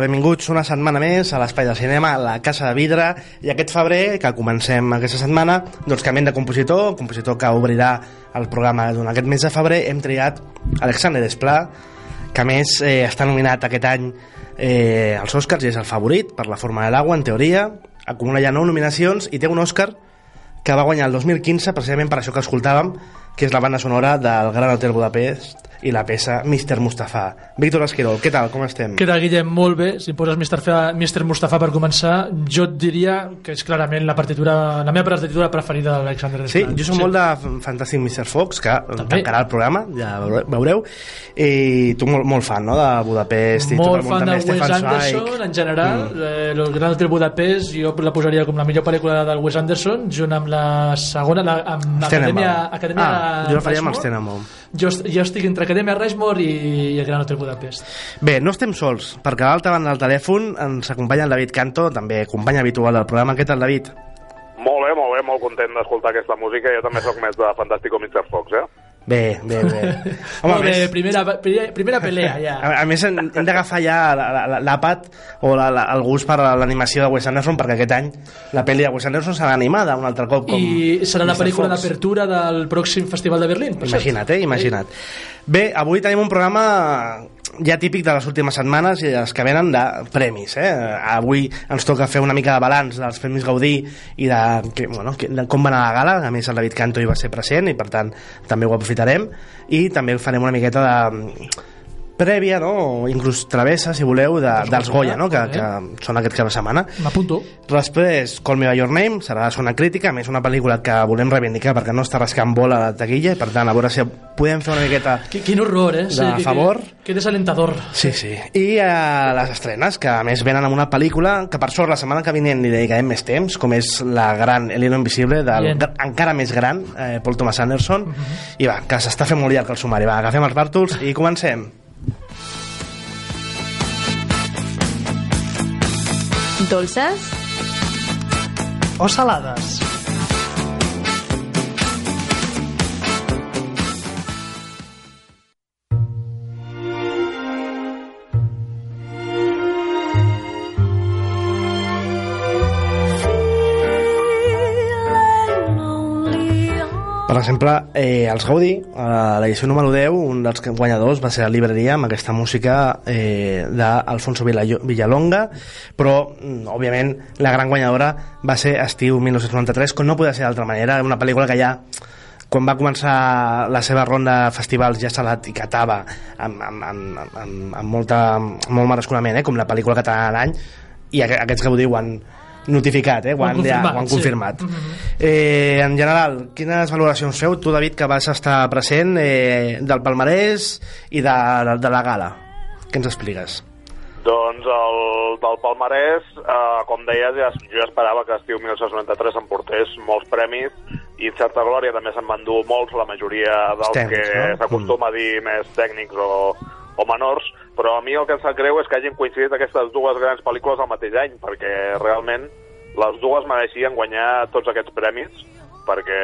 Benvinguts una setmana més a l'Espai del Cinema, a la Casa de Vidre, i aquest febrer, que comencem aquesta setmana, doncs canviem de compositor, compositor que obrirà el programa durant aquest mes de febrer, hem triat Alexander Desplat, que més eh, està nominat aquest any eh, als Oscars i és el favorit per la forma de l'agua, en teoria, acumula ja nou nominacions i té un Oscar que va guanyar el 2015 precisament per això que escoltàvem, que és la banda sonora del Gran Hotel Budapest i la peça Mr. Mustafa. Víctor Esquirol, què tal, com estem? Què tal, Guillem? Molt bé. Si em poses Mr. Fa, Mr. Mustafa per començar, jo et diria que és clarament la partitura, la meva partitura preferida d'Alexander Sí, Desplat. jo soc sí. molt de Fantastic Mr. Fox, que tancarà el programa, ja veureu. I tu molt, molt fan, no?, de Budapest. i Molt tot el món fan de també, Wes Anderson, en general. Mm. Eh, el Gran Hotel Budapest, jo la posaria com la millor pel·lícula del Wes Anderson, junt amb la segona, la, amb l'Acadèmia Ah, jo la faria amb. Tenenbaum. Jo, jo estic entre Acadèmia Rushmore i, i el Gran Hotel Budapest. Bé, no estem sols, perquè a l'altra banda del telèfon ens acompanya el David Canto, també company habitual del programa. Què tal, David? Molt bé, molt bé, molt content d'escoltar aquesta música. Jo també sóc més de Fantàstico Mr. Fox, eh? Bé, bé, bé. Home, bé, més- primera, primera, primera pelea, ja. A, a més, hem, hem d'agafar ja l'àpat o la, la, el gust per l'animació de Wes Anderson, perquè aquest any la pel·li de Wes Anderson serà animada un altre cop. Com I serà la pel·lícula d'apertura del pròxim Festival de Berlín. Imagina't, eh? Imagina't. Bé, avui tenim un programa ja típic de les últimes setmanes i els que venen de premis, eh? Avui ens toca fer una mica de balanç dels Premis Gaudí i de, que, bueno, que, de com va anar la gala, a més el David Canto hi va ser present i per tant també ho aprofitarem i també farem una miqueta de prèvia, no? o inclús travessa, si voleu, de, dels Goya, no? que, que són aquest cap de setmana. M'apunto. Després, Call Me By Your Name, serà una crítica, a més una pel·lícula que volem reivindicar perquè no està rascant bola a la taquilla, i per tant, a veure si podem fer una miqueta... Qu quin horror, eh? De que, favor. Que, que desalentador. Sí, sí. I eh, les estrenes, que a més venen amb una pel·lícula que per sort la setmana que vinent li dedicarem més temps, com és la gran El hilo invisible, del Bien. encara més gran, eh, Paul Thomas Anderson, i va, que s'està fent molt llarg el sumari. Va, agafem els bàrtols i comencem. Dolces, O salades. Per exemple, eh, els Gaudí, a l'edició número 10, un dels guanyadors va ser la llibreria amb aquesta música eh, d'Alfonso Villalonga, però, mm, òbviament, la gran guanyadora va ser Estiu 1993, com no podia ser d'altra manera, una pel·lícula que ja quan va començar la seva ronda de festivals ja se l'etiquetava amb, amb, amb, amb, amb, molta, amb molt meresconament, eh, com la pel·lícula catalana de l'any, i aqu- aquests Gaudí ho han notificat, eh, ho, Ho han han, ja, confirmat, ho han sí. confirmat. Eh, en general, quines valoracions feu? Tu, David, que vas estar present eh, del palmarès i de, de, de la gala. Què ens expliques? Doncs el del Palmarès, eh, com deies, ja, jo esperava que estiu 1993 emportés molts premis i en certa glòria també se'n van dur molts, la majoria dels tècnics, que no? s'acostuma a dir més tècnics o, o menors, però a mi el que em sap greu és que hagin coincidit aquestes dues grans pel·lícules al mateix any, perquè realment les dues mereixien guanyar tots aquests premis, perquè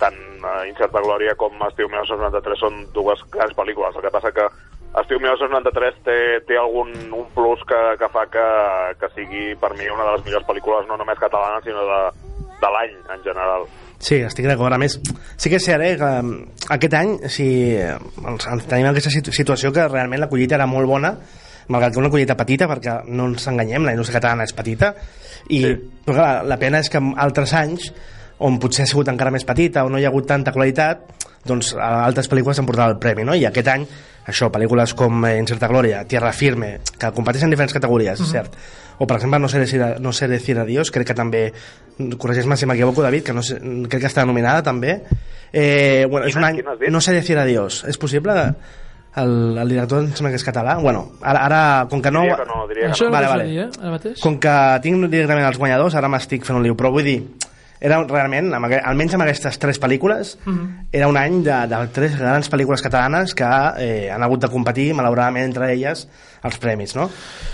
tant eh, Incerta Glòria com Estiu 1993 són dues grans pel·lícules. El que passa que Estiu 1993 té, té algun un plus que, que fa que, que sigui per mi una de les millors pel·lícules no només catalanes sinó de, de l'any en general. Sí, estic d'acord. A més, sí que és cert, eh, que um, aquest any si, eh, tenim aquesta situ situació que realment la collita era molt bona, malgrat que una collita petita, perquè no ens enganyem, la indústria catalana és petita, i Sí. però, clar, la pena és que en altres anys, on potser ha sigut encara més petita, o no hi ha hagut tanta qualitat, doncs altres pel·lícules han portat el premi, no? I aquest any, això, pel·lícules com eh, Incerta Glòria, Tierra Firme, que competeixen en diferents categories, mm -hmm. cert? O, per exemple, No sé decir, no sé decir adiós, crec que també, corregeix-me si m'equivoco, David, que no sé, crec que està nominada també. Eh, bueno, és un any... No sé decir adiós. És possible? El, el director em sembla que és català. Bueno, ara, ara com que no... Diria que no, diria que Això no. Vale, vale, dir, eh, ara mateix. Com que tinc directament els guanyadors, ara m'estic fent un liu, però vull dir, era realment, amb, almenys amb aquestes tres pel·lícules, era un any de, de tres grans pel·lícules catalanes que eh, han hagut de competir, malauradament, entre elles, els premis, no?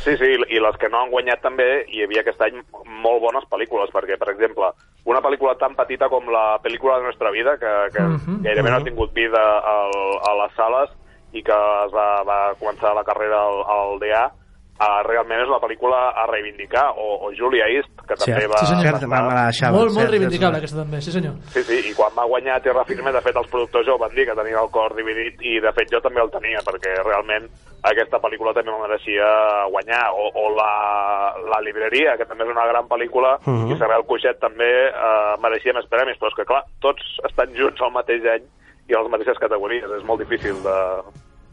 Sí, sí, i les que no han guanyat també hi havia aquest any molt bones pel·lícules, perquè, per exemple, una pel·lícula tan petita com la pel·lícula de Nostra Vida, que, que Mhm. gairebé no ha tingut vida al, a les sales i que es va, va començar la carrera al, al DA, uh, realment és una pel·lícula a reivindicar, o, o Julia East, que també Cert, va... Sí, senyor. me la deixava, molt, molt reivindicable aquesta també, sí senyor. Sí, sí, i quan va guanyar Terra Firme, de fet, els productors ja ho van dir, que tenien el cor dividit, i de fet jo també el tenia, perquè realment aquesta pel·lícula també me mereixia guanyar, o, o la, la Libreria, que també és una gran pel·lícula, uh Mhm. -huh. Isabel Cuixet també eh, mereixia més premis, però és que, clar, tots estan junts al mateix any i a les mateixes categories, és molt difícil de,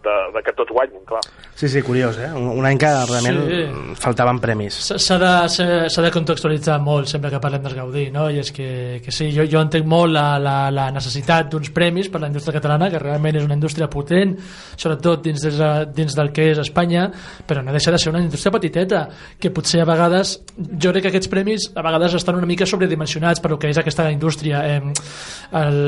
de, de que tots guanyin, clar. Sí, sí, curiós, eh? Un, un any que realment Sí. faltaven premis. S'ha s'ha de, de contextualitzar molt sempre que parlem del Gaudí, no? I és que, que sí, jo, jo entenc molt la, la, la necessitat d'uns premis per la indústria catalana, que realment és una indústria potent, sobretot dins, de, dins del que és Espanya, però no deixa de ser una indústria petiteta, que potser a vegades, jo crec que aquests premis a vegades estan una mica sobredimensionats per el que és aquesta indústria. Eh, el,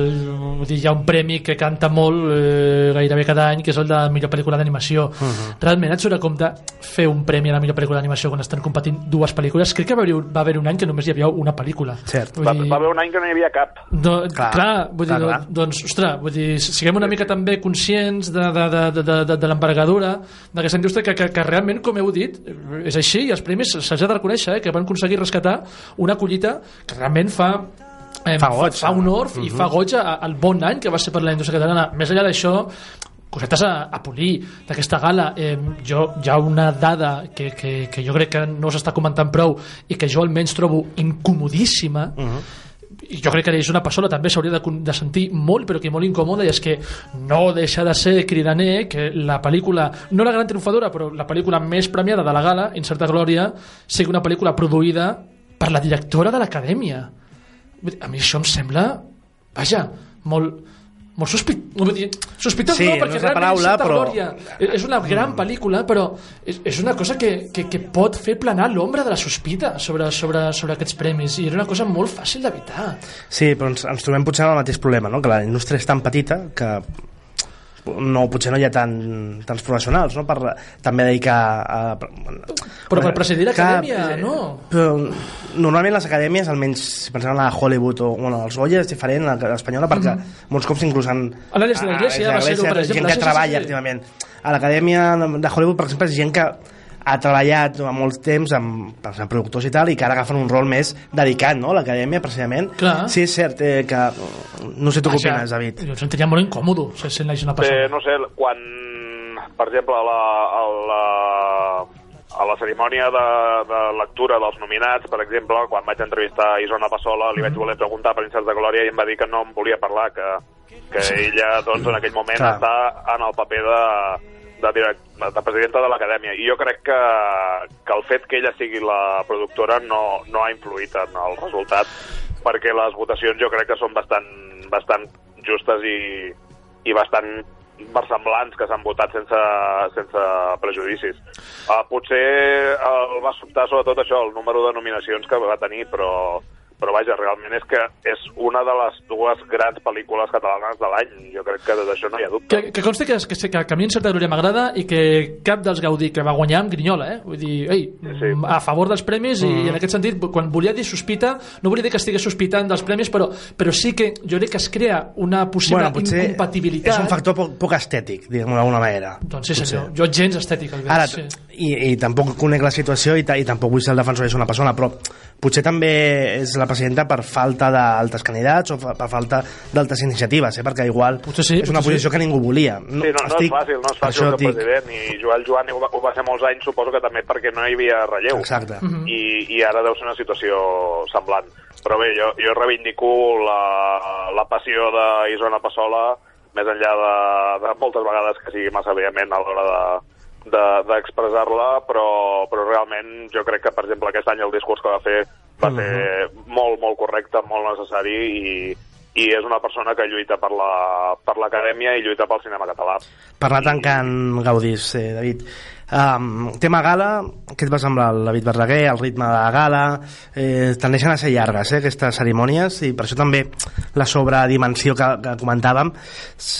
dir, hi ha un premi que canta molt eh, gairebé cada any, que és el de millor pel·lícula d'animació. Uh -huh. Realment et surt a compte fer un premi a la millor pel·lícula d'animació quan estan competint dues pel·lícules? Crec que va haver, va haver un any que només hi havia una pel·lícula. Cert. Vull Va, dir, va haver un any que no hi havia cap. no, clar, Clar, vull clar, dir, clar. doncs, ostres, vull dir, siguem una mica també conscients de, de, de, de, de, de, de l'envergadura d'aquesta indústria que, que, que realment, com heu dit, és així, i els premis se'ls ha de reconèixer, eh, que van aconseguir rescatar una collita que realment fa eh, Fa goig, fa, fa honor i fa goig a- al bon any que va ser per la indústria catalana. Més enllà d'això, cosetes a, a polir d'aquesta gala. Eh, jo, hi ha una dada que, que, que jo crec que no s'està comentant prou i que jo almenys trobo incomodíssima. I jo crec que és una persona també s'hauria de, de sentir molt però que molt incòmoda i és que no deixa de ser cridaner que la pel·lícula, no la gran triomfadora però la pel·lícula més premiada de la gala Incerta Glòria, sigui una pel·lícula produïda per la directora de l'acadèmia. A mi això em sembla vaja, molt molt sospit, sospitós Sí, no, no perquè és la paraula, però- Glòria és una gran pel·lícula però és, és una cosa que, que, que pot fer planar l'ombra de la sospita sobre, sobre, sobre aquests premis i era una cosa molt fàcil d'evitar Sí, però ens, ens trobem potser amb el mateix problema, no? que la indústria és tan petita que no, potser no hi ha tan, tants professionals no? per també dedicar a, Però per presidir l'acadèmia, no? Però normalment les acadèmies, almenys si pensem en la Hollywood o bueno, els Goya, és diferent a l'espanyola perquè molts cops inclús en... A l'Àlex de la Iglesia a va exemple, Gent que treballa activament. A l'acadèmia de Hollywood, per exemple, és gent que ha treballat a molts temps amb, per exemple, productors i tal, i que ara agafen un rol més dedicat, no?, a l'acadèmia, precisament. Clar. Sí, és cert eh, que... No sé tu què opines, David. Jo em sentiria molt incòmodo si sent una persona. no sé, quan, per exemple, a la, a la, a la cerimònia de, de lectura dels nominats, per exemple, quan vaig entrevistar Isona Passola, li vaig voler preguntar per Incerts de Glòria i em va dir que no em volia parlar, que, que ella, doncs, en aquell moment Clar. està en el paper de, de, direct, de presidenta de l'acadèmia. I jo crec que, que el fet que ella sigui la productora no, no ha influït en el resultat, perquè les votacions jo crec que són bastant, bastant justes i, i bastant versemblants que s'han votat sense, sense prejudicis. Uh, potser el va sobtar sobretot això, el número de nominacions que va tenir, però, però vaja, realment és que és una de les dues grans pel·lícules catalanes de l'any. Jo crec que d'això no hi ha dubte. Que, que consti que, que, que, que a mi en certa glòria m'agrada i que cap dels Gaudí que va guanyar amb Grinyola, eh? Vull dir, ei, Sí. a favor dels premis i en aquest sentit, quan volia dir sospita, no volia dir que estigués sospitant dels premis, però, però sí que jo crec que es crea una possible potser incompatibilitat. és un factor poc, poc estètic, diguem-ho d'alguna manera. Doncs sí, Potser. senyor. Jo gens estètic el veig. Ara, sí. i, i tampoc conec la situació i, i tampoc vull ser el defensor d'una persona, però potser també és la presidenta per falta d'altres candidats o per falta d'altres iniciatives, eh? perquè igual Potser sí, és una posició que ningú volia. Sí, no, no és fàcil, no és fàcil ser dic- president, i Joel Joan ho va, ho va ser molts anys, suposo que també perquè no hi havia relleu. Exacte. Mhm. I, i ara deu ser una situació semblant. Però bé, jo, jo reivindico la, la passió d'Isona Passola més enllà de, de moltes vegades que sigui massa vehement a l'hora de de- d'expressar-la, però, però realment jo crec que, per exemple, aquest any el discurs que va fer va ser molt, molt correcte, molt necessari i, i és una persona que lluita per la- per l'acadèmia i lluita pel cinema català. Per anar tancant, Gaudís, eh, David. Um, tema gala, què et va semblar el David Verdaguer, el ritme de la gala? Eh, tendeixen a ser llargues, eh, aquestes cerimònies, i per això també la sobredimensió que, que comentàvem,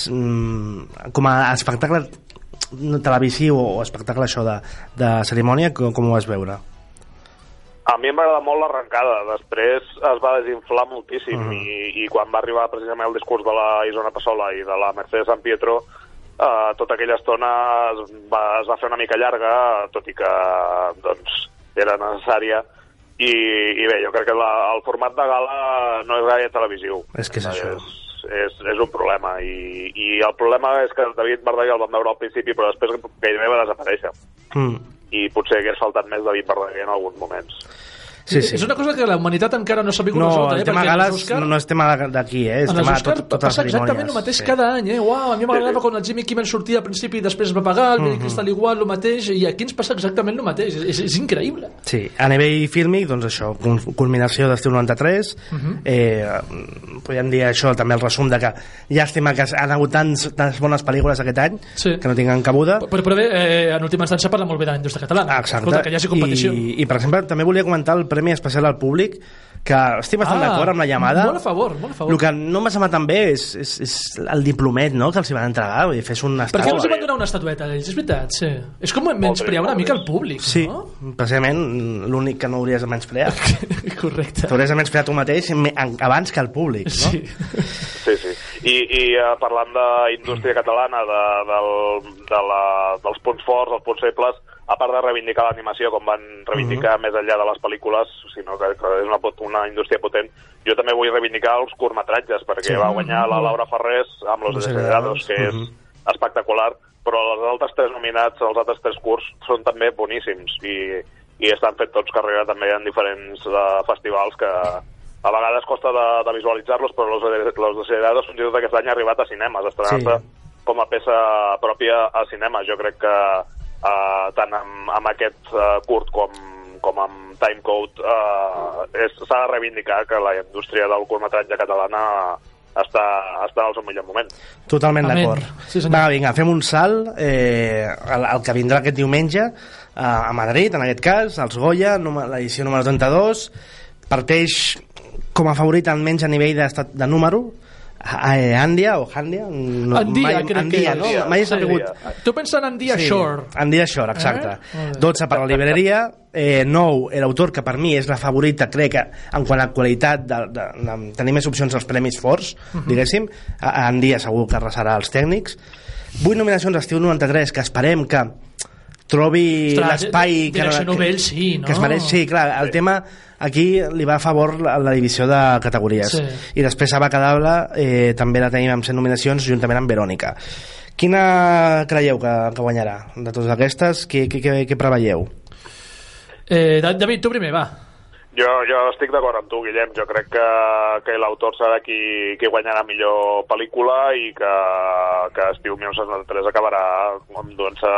mm, com a espectacle televisiu o espectacle això de, de cerimònia, com, com ho vas veure? A mi em va agradar molt l'arrencada, després es va desinflar moltíssim Mhm. i, i quan va arribar precisament el discurs de la Isona Passola i de la Mercedes San Pietro, eh, tota aquella estona es va, es va fer una mica llarga, tot i que doncs, era necessària, i, i bé, jo crec que la, el format de gala no és gaire televisiu. És que és això. És, és, és un problema, i, i el problema és que David Verdaguer el vam veure al principi, però després gairebé va desaparèixer Mm. I potser hagués faltat més David Verdaguer en alguns moments. Sí, sí. És una cosa que la humanitat encara no s'ha vingut No, resoldre, el eh? tema perquè gales els Òscar- no, no és tema de- d'aquí, eh? és en tema de tot, totes passa les exactament el mateix sí. cada any, eh? Uau, a mi m'agradava quan el Jimmy Kimmel sortia al principi i després va pagar, el Billy Crystal igual, el mateix, i aquí ens passa exactament el mateix. És, és increïble. Sí, a nivell fílmic, doncs això, cul- culminació d'estiu 93, eh, podríem dir això, també el resum de que llàstima que han hagut tants, tantes bones pel·lícules aquest any Sí. que no tinguen cabuda. Però, però bé, eh, en última instància parla molt bé de la indústria catalana. Ah, Exacte. Escolta, que hi hagi competició. I, I, per exemple, també volia comentar el Premi Especial al Públic, que estic bastant Ah, d'acord amb la llamada. molt a favor, molt a favor. El que no m'ha semblat tan bé és, és, és el diplomet no?, que els hi van entregar, vull dir, fes un Per què els hi van donar una estatueta a ells? És veritat, sí. És com menysprear una mica el públic, Sí, no? precisament l'únic que no hauries de menysprear. Correcte. T'hauries de menysprear tu mateix abans que el públic, no? Sí. Sí, sí. I, i uh, parlant d'indústria catalana, de, del, de la, dels punts forts, els punts febles, a part de reivindicar l'animació, com van reivindicar més enllà de les pel·lícules, sinó que, és una, una indústria potent, jo també vull reivindicar els curtmetratges, perquè Sí. va guanyar la Laura Ferrés amb Los Desheredados, que és mhm. espectacular, però els altres tres nominats, els altres tres curts, són també boníssims i, i estan fet tots carrera també en diferents uh, festivals que a vegades costa de, de visualitzar-los, però Los, los Desheredados fins i tot aquest any ha arribat a cinemes, estrenant-se Sí. com a peça pròpia a cinema. Jo crec que uh, tant amb, amb aquest uh, curt com, com amb Timecode és- s'ha de reivindicar que la indústria del curtmetratge catalana està, està al seu millor moment. Totalment d'acord. Sí, senyor. Va, vinga, fem un salt eh, el, el que vindrà aquest diumenge eh, a Madrid, en aquest cas, als Goya, número- l'edició número 32, parteix com a favorit almenys a nivell d'estat de número, Andia o Handia, no, Andia, mai, crec Andia, que no? Andia. Mai he Sí. sabut Tu pensa en Andia Shore. Andia Shore, exacte. Eh? Molt bé. 12 per la libreria, eh, 9 eh, l'autor que per mi és la favorita, crec que en quant a qualitat de, de, de tenir més opcions als premis forts, Mhm. diguéssim, a, a Andia segur que arrasarà els tècnics. 8 nominacions estiu 93 que esperem que trobi l'espai que, que, novell, sí, no? que es mereix, sí, clar, el tema aquí li va a favor la, la divisió de categories Sí. i després a Bacadabla eh, també la tenim amb 100 nominacions juntament amb Verònica quina creieu que, que guanyarà de totes aquestes? Què, què, què, què preveieu? Eh, Da- David, tu primer, va. Jo, jo estic d'acord amb tu, Guillem. Jo crec que, que l'autor serà qui, qui guanyarà millor pel·lícula i que, que Estiu 1993 acabarà enduent-se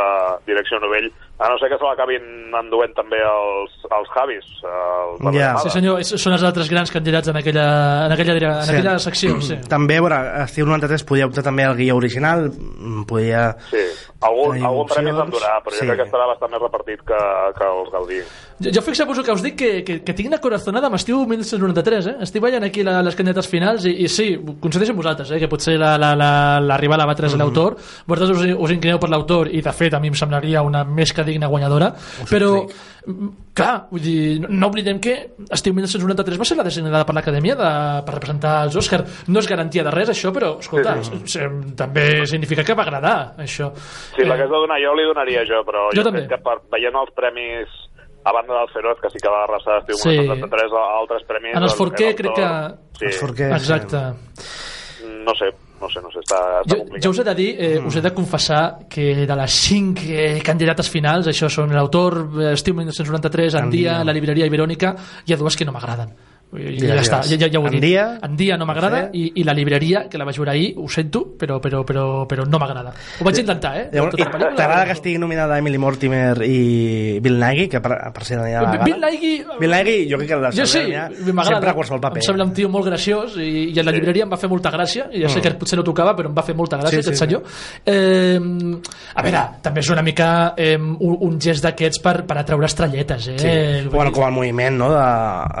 direcció novell, a no ser que se l'acabin enduent també els, els Javis. Els de Ja. Granada. Sí, senyor, és- són els altres grans candidats en aquella, en aquella, en Sí. aquella secció, sí. També, a veure, a Estiu 93 podia optar també al guió original, mm, podia... Sí, algun, algun premi s'endurà, però Sí. jo crec que estarà bastant més repartit que, que els Gaudí. Jo, jo fixeu-vos que us dic que, que, que tinc una corazonada amb Estiu 1993, eh? Estic veient aquí la, les candidates finals i, i sí, coincideixo amb vosaltres, eh? que potser la, la, la, la rival a batre és l'autor. Vosaltres us, us inclineu per l'autor i, de fet, a mi em semblaria una més que digna guanyadora. però, mm, clar, vull dir, no, oblidem que Estiu 1993 va ser la designada per l'Acadèmia de, per representar els Òscar. No és garantia de res, això, però, escolta, Sí, sí, també significa que va agradar, això. Si la hagués de donar jo, li donaria jo, però Jo jo, també. crec que per, veient els premis a banda del Feroz, que sí que va arrasar Estiu Sí. 1973, a altres premis... En els el- Forqué el crec que- Sí. Exacte. no sé, no sé, no sé, està, està Jo, complicat. jo us he de dir, eh, us he de confessar que de les cinc eh, candidates finals, això són l'autor, eh, Estiu 1993, Andia, Andia. la llibreria i Verònica, hi ha dues que no m'agraden. I Ja ja, està, ja, ja, ja ho he En dit. dia, en dia no m'agrada no sé. i, i la llibreria, que la vaig veure ahir, ho sento, però, però, però, però no m'agrada. Ho vaig intentar, eh? Llavors, Tota T'agrada que estigui nominada Emily Mortimer i Bill Nighy, que per, per ser la Bill Nighy... Bill Nighy, jo crec que la Jo sí, sempre a qualsevol paper. Em sembla un tio molt graciós i, i a la llibreria em va fer molta gràcia, i ja sé que potser no tocava, però em va fer molta gràcia Mm. Sí, aquest sí, senyor. Eh, a veure, també és una mica eh, un, un gest d'aquests per, per atraure estrelletes, eh? Sí. Bueno, com el moviment, no?, de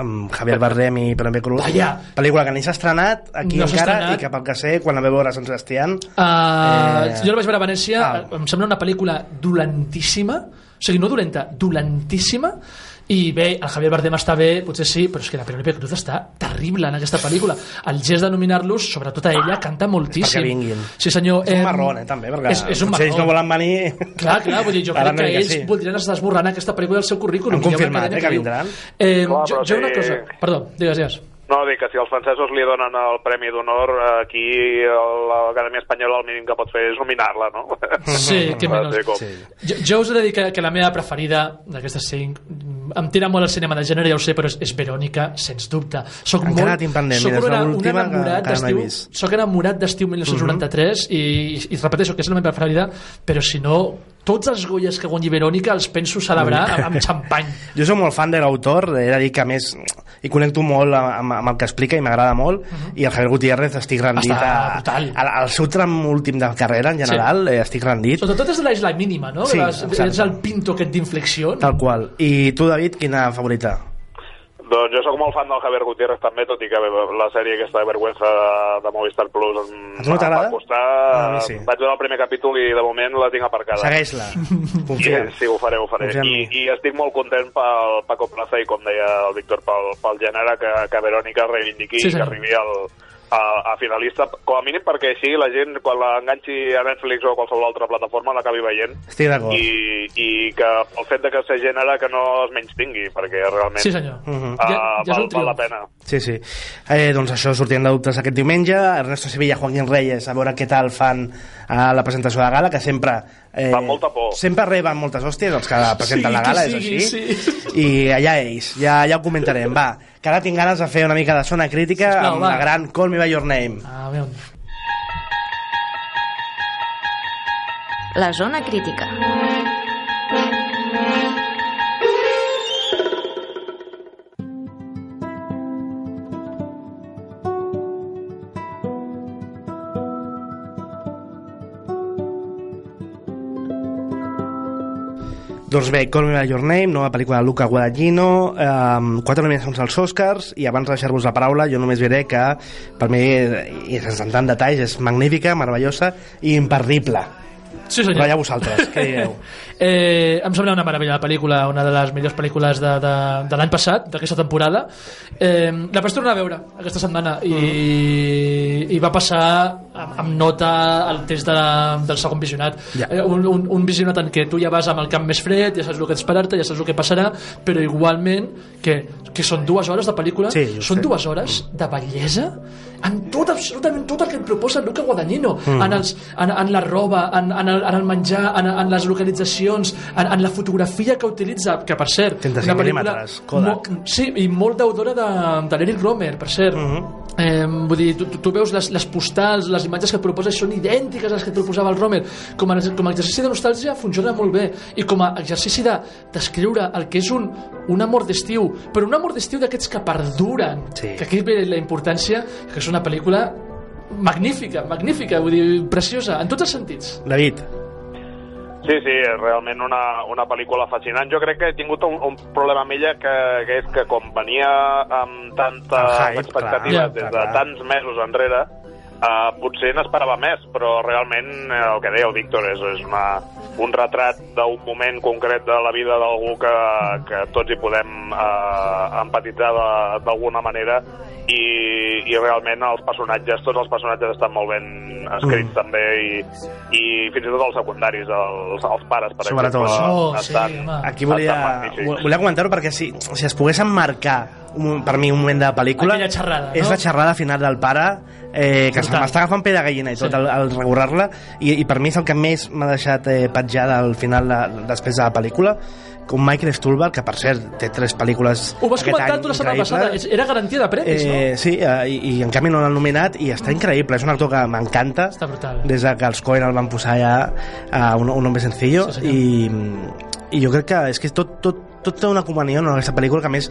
amb Javier Bardem i Penélope Cruz. Vaja. Pel·lícula que ni s'ha estrenat aquí No encara estrenat. i que pel que sé, quan la ve veure a Sant Sebastián... Uh, Eh, jo la vaig veure a Venècia, ah. em sembla una pel·lícula dolentíssima, o sigui, no dolenta, dolentíssima, i bé, el Javier Bardem està bé, potser sí, però és que la Penélope Cruz està terrible en aquesta pel·lícula. El gest de nominar-los, sobretot a ella, canta moltíssim. Sí, senyor. És un em, marrón, eh, també, perquè és, és un potser ells no volen venir... Clar, clar, vull dir, jo crec que ells sí. voldrien estar esborrant aquesta pel·lícula del seu currículum. Han confirmat, eh, que vindran. Eh, Clar, jo, jo una cosa... Perdó, digues, digues. No, dic que si els francesos li donen el Premi d'Honor, aquí l'Acadèmia Espanyola el mínim que pot fer és nominar-la, no? Sí, que menys. Sí. Jo, jo us he de dir que, que la meva preferida d'aquestes cinc em tira molt el cinema de gènere, ja ho sé, però és, és Verònica, sens dubte. Soc Encara molt, tinc pendent, soc una- un enamorat d'estiu-. Soc enamorat d'estiu 1993 i, i repeteixo que és la meva preferida, però si no, tots els Goyes que guanyi Verònica els penso celebrar amb, amb xampany. Jo soc molt fan de l'autor, he de dir que a més hi connecto molt amb, amb el que explica i m'agrada molt, i el Javier Gutiérrez estic rendit Està a, al, al seu tram últim de carrera en general, eh, estic rendit, Sobretot és de la mínima, no? Sí, Les, ets el pinto aquest d'inflexió. tal qual. I tu, David, quina favorita? Doncs jo sóc molt fan del Javier Gutiérrez també, tot i que la sèrie aquesta de Vergüenza de, de Movistar Plus em, no va costar... Ah, sí. Vaig veure el primer capítol i de moment la tinc aparcada. Segueix-la. Confia. sí, ho faré, ho faré. I. I estic molt content pel Paco Plaza i, com deia el Víctor, pel, pel gènere que, que Verònica reivindiqui Sí, i que arribi al, a, a finalista, com a mínim perquè així la gent, quan l'enganxi a Netflix o a qualsevol altra plataforma, l'acabi veient Estic d'acord. i, i que el fet de que ser gènere que no es menys tingui, perquè realment Sí, senyor. Mhm. uh, Ja- ja és val, un val la pena. Sí, sí. Eh, doncs això, sortint de dubtes aquest diumenge. Ernesto Sevilla, Joaquín Reyes, a veure què tal fan a la presentació de gala, que sempre... Eh, Fan molta por. Sempre reben moltes hòsties els que presenten Sí, la gala, que és sigui, així. sí. I allà ells, ja, ja ho comentarem. Va, que ara tinc ganes de fer una mica de zona crítica Sisplau, amb va. la gran Call Me By Your Name. A veure. La zona crítica. Doncs bé, Call Me By Your Name, nova pel·lícula de Luca Guadagnino, eh, quatre nominacions als Oscars, i abans de deixar-vos la paraula, jo només diré que, per mi, i sense entrar en detalls, és magnífica, meravellosa i imperdible. Sí, Però senyor. allà vosaltres, què dieu? Eh, em sembla una meravella la pel·lícula, una de les millors pel·lícules de, de, de l'any passat, d'aquesta temporada. Eh, la vaig tornar a veure aquesta setmana i, Mm. i va passar amb, amb nota el test de, del segon visionat. Ja. Eh, un, un, un visionat en què tu ja vas amb el camp més fred, ja saps el que esperar-te, ja saps el que passarà, però igualment que, que són dues hores de pel·lícula, Sí, són sé. dues hores de bellesa en tot, absolutament tot el que et proposa Luca Guadagnino Mm. en, els, en, en la roba, en, en, el, en el menjar, en, en les localitzacions en, en la fotografia que utilitza que per cert, 35 una pel·lícula mo- sí, i molt deudora de, de l'Eric Romer per cert Mhm. Eh, vull dir, tu, tu- tu veus les, les postals, les imatges que et proposa i són idèntiques a les que et proposava el Romer. Com a, com a exercici de nostàlgia funciona molt bé i com a exercici de descriure el que és un, un amor d'estiu, però un amor d'estiu d'aquests que perduren. Sí. Que aquí ve la importància que és una pel·lícula magnífica, magnífica, vull dir, preciosa, en tots els sentits. David, Sí, sí, és realment una, una pel·lícula fascinant. Jo crec que he tingut un, un problema amb ella que, que és que com venia amb tantes hype, expectatives clar, des de clar. tants mesos enrere, uh, potser n'esperava més, però realment eh, el que deia el Víctor és, és una, un retrat d'un moment concret de la vida d'algú que, que tots hi podem uh, empatitzar de- d'alguna manera i, i realment els personatges, tots els personatges estan molt ben escrits Mm. també i, i fins i tot els secundaris, els, els pares, per Sobretot. exemple, Oh, sí, estan, home. aquí volia, estan volia comentar-ho perquè si, si es pogués emmarcar un, per mi un moment de pel·lícula Aquella xerrada, és no? la xerrada final del pare eh, que m'està agafant pe de gallina i tot Sí. al, al regular-la i, i per mi és el que més m'ha deixat eh, petjada al final de, després de la pel·lícula com Michael Stuhlbarg, que per cert té tres pel·lícules Ho vas comentar any tu la setmana passada, era garantia de premis, no? Eh, sí, eh, i, i en canvi no l'han nominat i està increïble, és un actor que m'encanta Està brutal. des de que els Coen el van posar ja a un, un hombre sencillo Sí, senyor. i, i jo crec que és que tot, tot, tot té una comunió en aquesta pel·lícula que més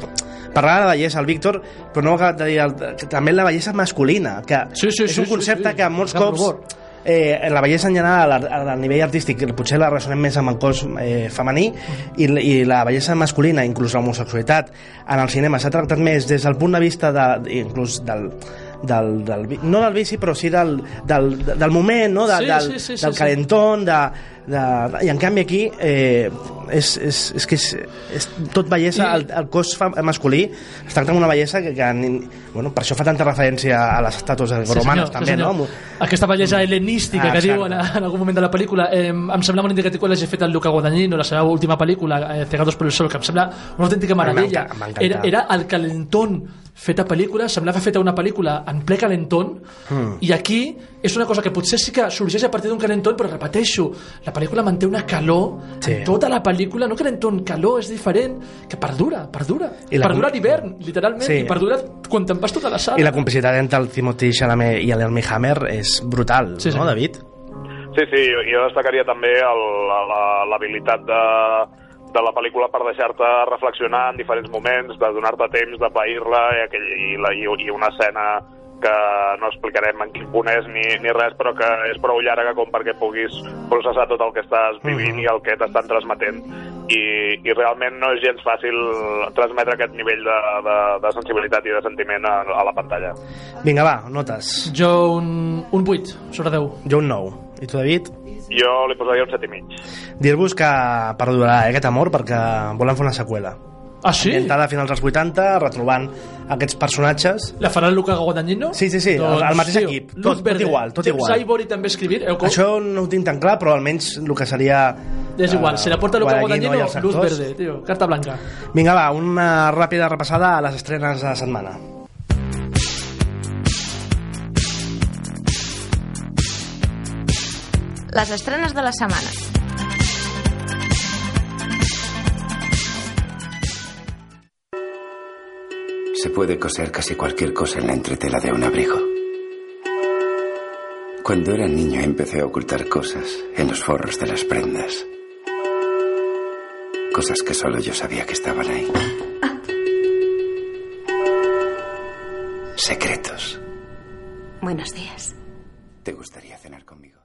parlava de la bellesa, el Víctor però no ho ha acabat de dir, el, també la bellesa masculina que Sí, sí, és sí, un sí, concepte sí. que molts cops. Eh, la bellesa en general a, a nivell artístic potser la ressonem més amb el cos eh, femení i, i la bellesa masculina inclús l'homosexualitat en el cinema s'ha tractat més des del punt de vista de, inclús del, del, del, no del vici però sí del, del, del moment no? de, Sí, del, sí, sí, sí, del sí. calentón de, de, i en canvi aquí eh, és, és, és que és, és tot bellesa, I- el, el cos fa, masculí es tracta d'una bellesa que, que bueno, per això fa tanta referència a les estàtues Sí, romanes senyor, també, sí, senyor. no? Aquesta bellesa hel·lenística Ah, que exacte. diuen en algun moment de la pel·lícula eh, em sembla molt indicatiu quan l'hagi fet el Luca Guadagnino la seva última pel·lícula, eh, Cegados por el Sol que em sembla una autèntica meravella M'enca- m'encanta. era, era el calentón feta pel·lícula, semblava feta una pel·lícula en ple calentón Hmm. i aquí és una cosa que potser sí que sorgeix a partir d'un calentón però repeteixo, la pel·lícula manté una calor Sí. en tota la pel·lícula no calentón, calor, és diferent que perdura, perdura, I la perdura l'hivern literalment, Sí. i perdura quan te'n vas tota la sala I la complicitat entre el Timothy Chalamet i l'Elmi Hammer és brutal, Sí, sí. no, David? Sí, sí, jo, jo destacaria també l'habilitat de, de la pel·lícula per deixar-te reflexionar en diferents moments, de donar-te temps de pair-la i, aquell, i, la, i, i una escena que no explicarem en quin punt és ni, ni res, però que és prou llarga com perquè puguis processar tot el que estàs vivint Mhm. i el que t'estan transmetent. I, I realment no és gens fàcil transmetre aquest nivell de, de, de sensibilitat i de sentiment a, a la pantalla. Vinga, va, notes. Jo un, un 8 sobre 10. Jo un 9. I tu, David? Jo li posaria un set i mig. Dir-vos que perdurarà eh, aquest amor perquè volen fer una seqüela. Ah, sí? Ambientada a finals dels 80, retrobant aquests personatges. La farà el Luca Guadagnino? Sí, sí, sí, el- el mateix equip. Luz Tot- tot igual, tot James igual. Ivory també escrivint. Eh? Això no ho tinc tan clar, però almenys el que seria... és igual, si la porta Luca Guadagnino Guadagnino, i Luz verde, tio, carta blanca. Vinga, va, una ràpida repassada a les estrenes de la setmana. Les estrenes de la setmana. Se puede coser casi cualquier cosa en la entretela de un abrigo. Cuando era niño empecé a ocultar cosas en los forros de las prendas. Cosas que solo yo sabía que estaban ahí. Secretos. Buenos días. ¿Te gustaría cenar conmigo?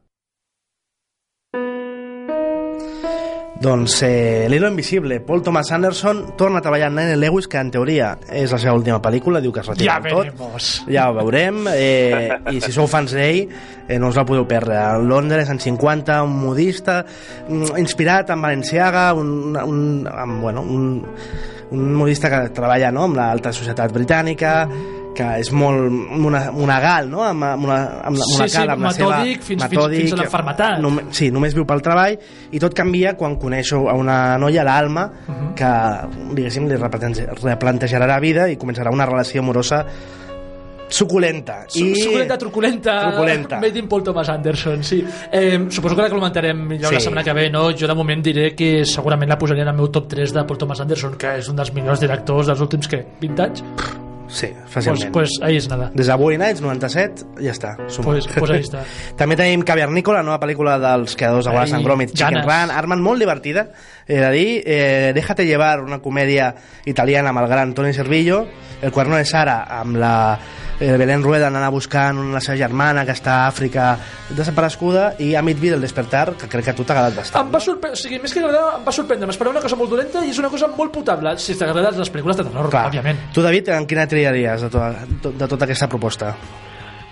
Doncs eh, L'Hilo Invisible, Paul Thomas Anderson torna a treballar amb Nene Lewis, que en teoria és la seva última pel·lícula, diu que es retira Ja tot. veremos. Ja ho veurem, eh, i si sou fans d'ell, eh, no us la podeu perdre. A Londres, en 50, un modista, mm, inspirat en Valenciaga, un, un, amb, bueno, un, un modista que treballa no, amb l'alta societat britànica, que és molt mona- monagal, no? amb, amb una, amb, la- Sí, monacal, sí, amb la seva... metòdic fins- fins- fins a l'enfermetat. Nom- sí, només viu pel treball i tot canvia quan coneix a una noia, l'Alma, Mhm. que, diguéssim, li replante- replantejarà la vida i començarà una relació amorosa suculenta. I... Suculenta, truculenta, Truculenta. made in Paul Thomas Anderson, sí. Eh, suposo que la comentarem millor Sí. la setmana que ve, no? Jo de moment diré que segurament la posaria en el meu top 3 de Paul Thomas Anderson, que és un dels millors directors dels últims, què, 20 anys? Sí, Pues, fàcilment. pues ahí és nada. Des de Nights, 97, ja està. suma. Pues, pues ahí està. També tenim Cavernícola, nova pel·lícula dels creadors de Wallace and Gromit, Chicken ganes. Run, Armand, molt divertida, he de dir, eh, Déjate llevar, una comèdia italiana amb el gran Toni Servillo, El cuerno de Sara, amb la eh, Belén Rueda anant a buscant la seva germana que està a Àfrica desapareguda i Amit Vida, el despertar, que crec que a tu t'ha agradat bastant. Em va sorprendre, o sigui, més que agradar, em va sorprendre. M'esperava una cosa molt dolenta i és una cosa molt potable. Si t'agraden les pel·lícules de terror, Clar. òbviament. Tu, David, en quina triaries de, to de tota aquesta proposta?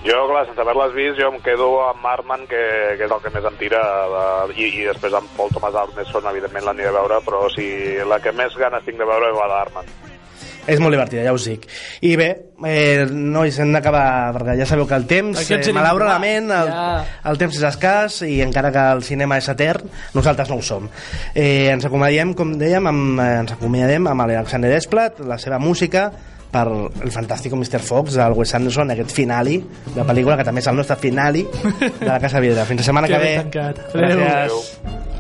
Jo, clar, sense haver-les vist, jo em quedo amb Arman, que, que és el que més em tira, de, i, i després amb Paul Thomas Anderson, evidentment l'aniré a veure, però si la que més ganes tinc de veure és la d'Arman. És molt divertida, ja us dic. I bé, eh, nois, hem d'acabar, perquè ja sabeu que el temps, eh, malauradament, el, Ja. el temps és escàs i encara que el cinema és etern, nosaltres no ho som. Eh, ens acomiadem, com dèiem, amb, eh, ens acomiadem amb l'Alexander Desplat, la seva música, per el fantàstico Mr. Fox del Wes Anderson, aquest finali de pel·lícula que també és el nostre finali de la Casa Vidra. Fins la setmana Que que, ve. tancat. Gràcies. Adéu.